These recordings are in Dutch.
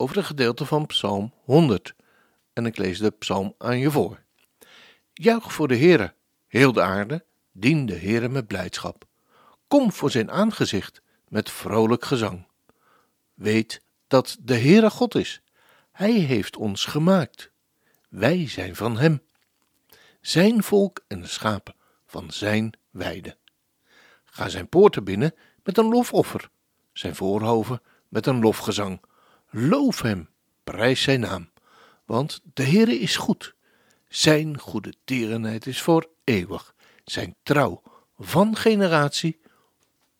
over een gedeelte van Psalm 100. En ik lees de psalm aan je voor. Juich voor de Heere, heel de aarde, dien de Heere met blijdschap. Kom voor zijn aangezicht met vrolijk gezang. Weet dat de Heere God is. Hij heeft ons gemaakt. Wij zijn van hem. Zijn volk en schapen van zijn weide. Ga zijn poorten binnen met een lofoffer, zijn voorhoven met een lofgezang. Loof hem, prijs zijn naam, want de Heere is goed. Zijn goede tierenheid is voor eeuwig, zijn trouw van generatie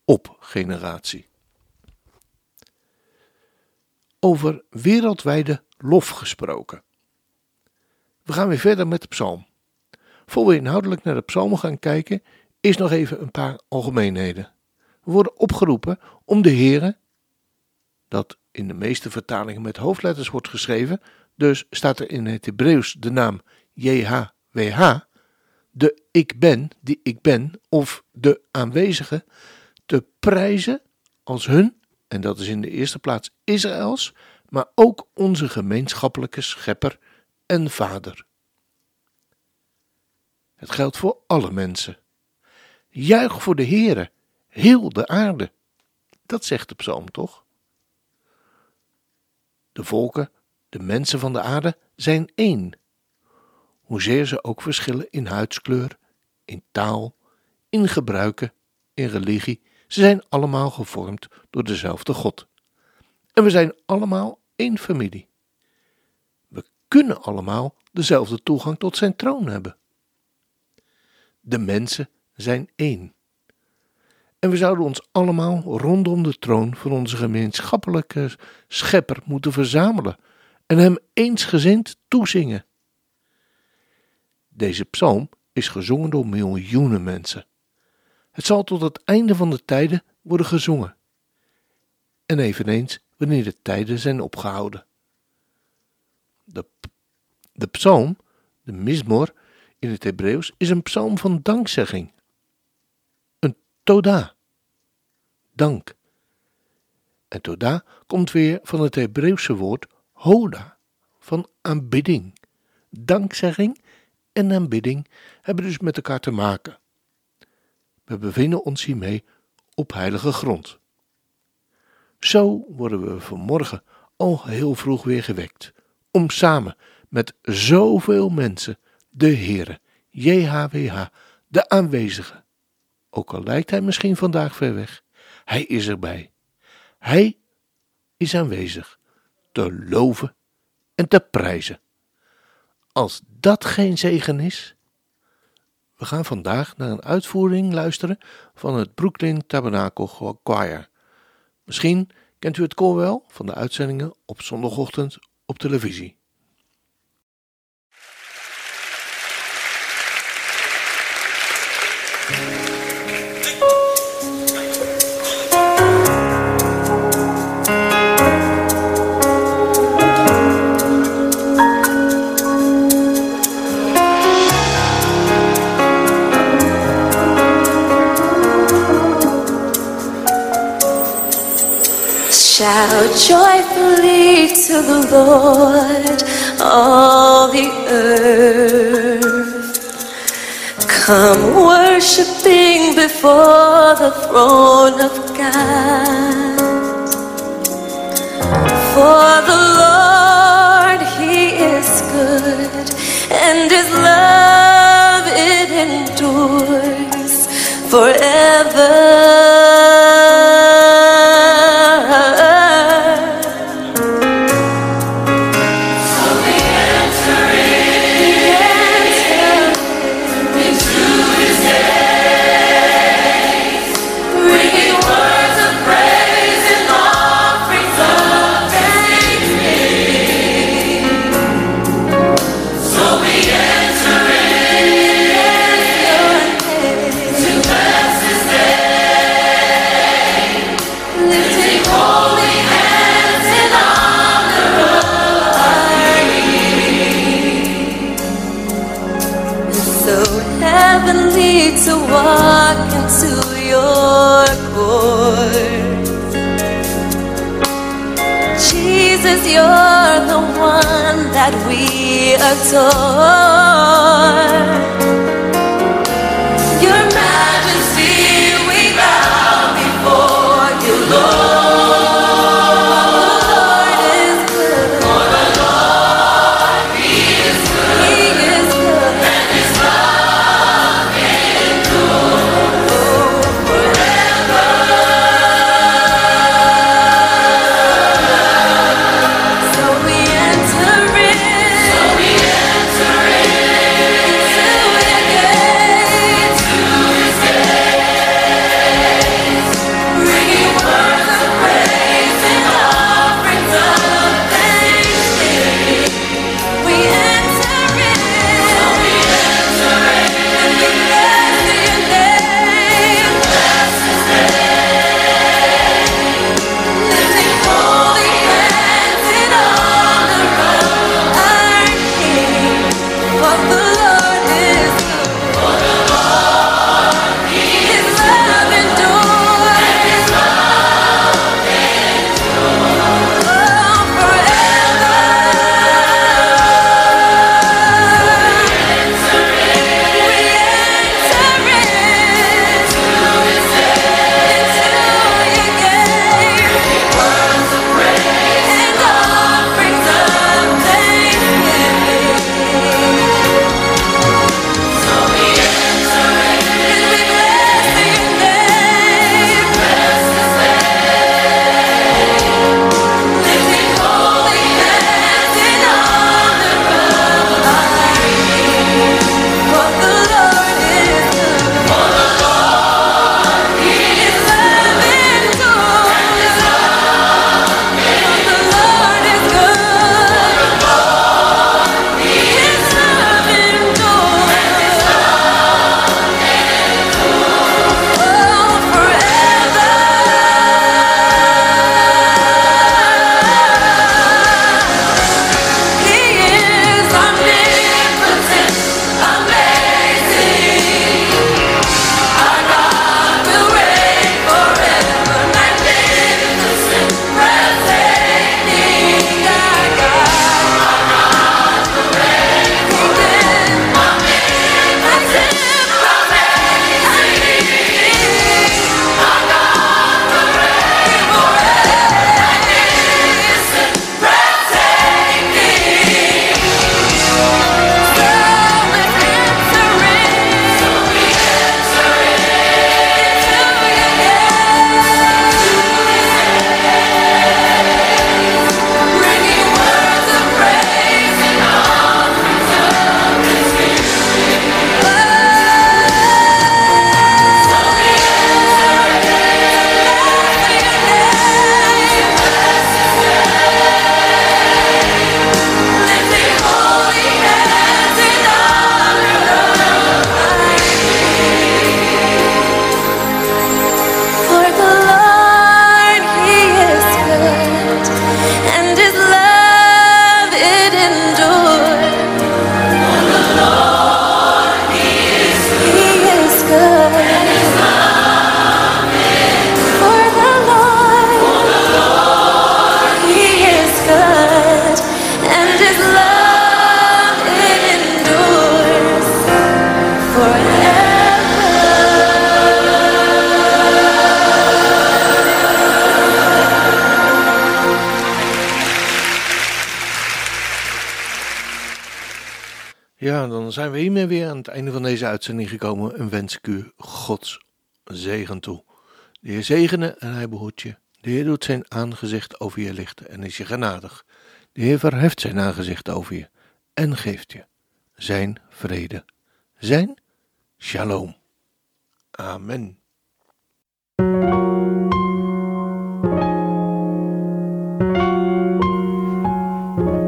op generatie. Over wereldwijde lof gesproken. We gaan weer verder met de psalm. Voor we inhoudelijk naar de psalmen gaan kijken, is nog even een paar algemeenheden. We worden opgeroepen om de Heere, dat in de meeste vertalingen met hoofdletters wordt geschreven, dus staat er in het Hebreeuws de naam JHWH, de ik ben, die ik ben, of de aanwezige, te prijzen als hun, en dat is in de eerste plaats Israëls, maar ook onze gemeenschappelijke schepper en vader. Het geldt voor alle mensen. Juich voor de Heere, heel de aarde. Dat zegt de psalm toch? De volken, de mensen van de aarde, zijn één. Hoezeer ze ook verschillen in huidskleur, in taal, in gebruiken, in religie, ze zijn allemaal gevormd door dezelfde God. En we zijn allemaal één familie. We kunnen allemaal dezelfde toegang tot zijn troon hebben. De mensen zijn één. En we zouden ons allemaal rondom de troon van onze gemeenschappelijke schepper moeten verzamelen en hem eensgezind toezingen. Deze psalm is gezongen door miljoenen mensen. Het zal tot het einde van de tijden worden gezongen. En eveneens wanneer de tijden zijn opgehouden. De, de psalm, de mismor in het Hebreeuws, is een psalm van dankzegging Toda. Dank. En Toda komt weer van het Hebreeuwse woord Hoda, van aanbidding. Dankzegging en aanbidding hebben dus met elkaar te maken. We bevinden ons hiermee op heilige grond. Zo worden we vanmorgen al heel vroeg weer gewekt, om samen met zoveel mensen de Heere, JHWH, de aanwezige, ook al lijkt hij misschien vandaag ver weg, hij is erbij. Hij is aanwezig, te loven en te prijzen. Als dat geen zegen is. We gaan vandaag naar een uitvoering luisteren van het Brooklyn Tabernacle Choir. Misschien kent u het koor wel van de uitzendingen op zondagochtend op televisie. Shout joyfully to the Lord, all the earth. Come worshiping before the throne of God. For Jesus, you're the one that we adore. Your majesty, Ja, dan zijn we hiermee weer aan het einde van deze uitzending gekomen en wens ik u Gods zegen toe. De Heer zegene en hij behoedt je. De Heer doet zijn aangezicht over je lichten en is je genadig. De Heer verheft zijn aangezicht over je en geeft je zijn vrede, zijn shalom. Amen.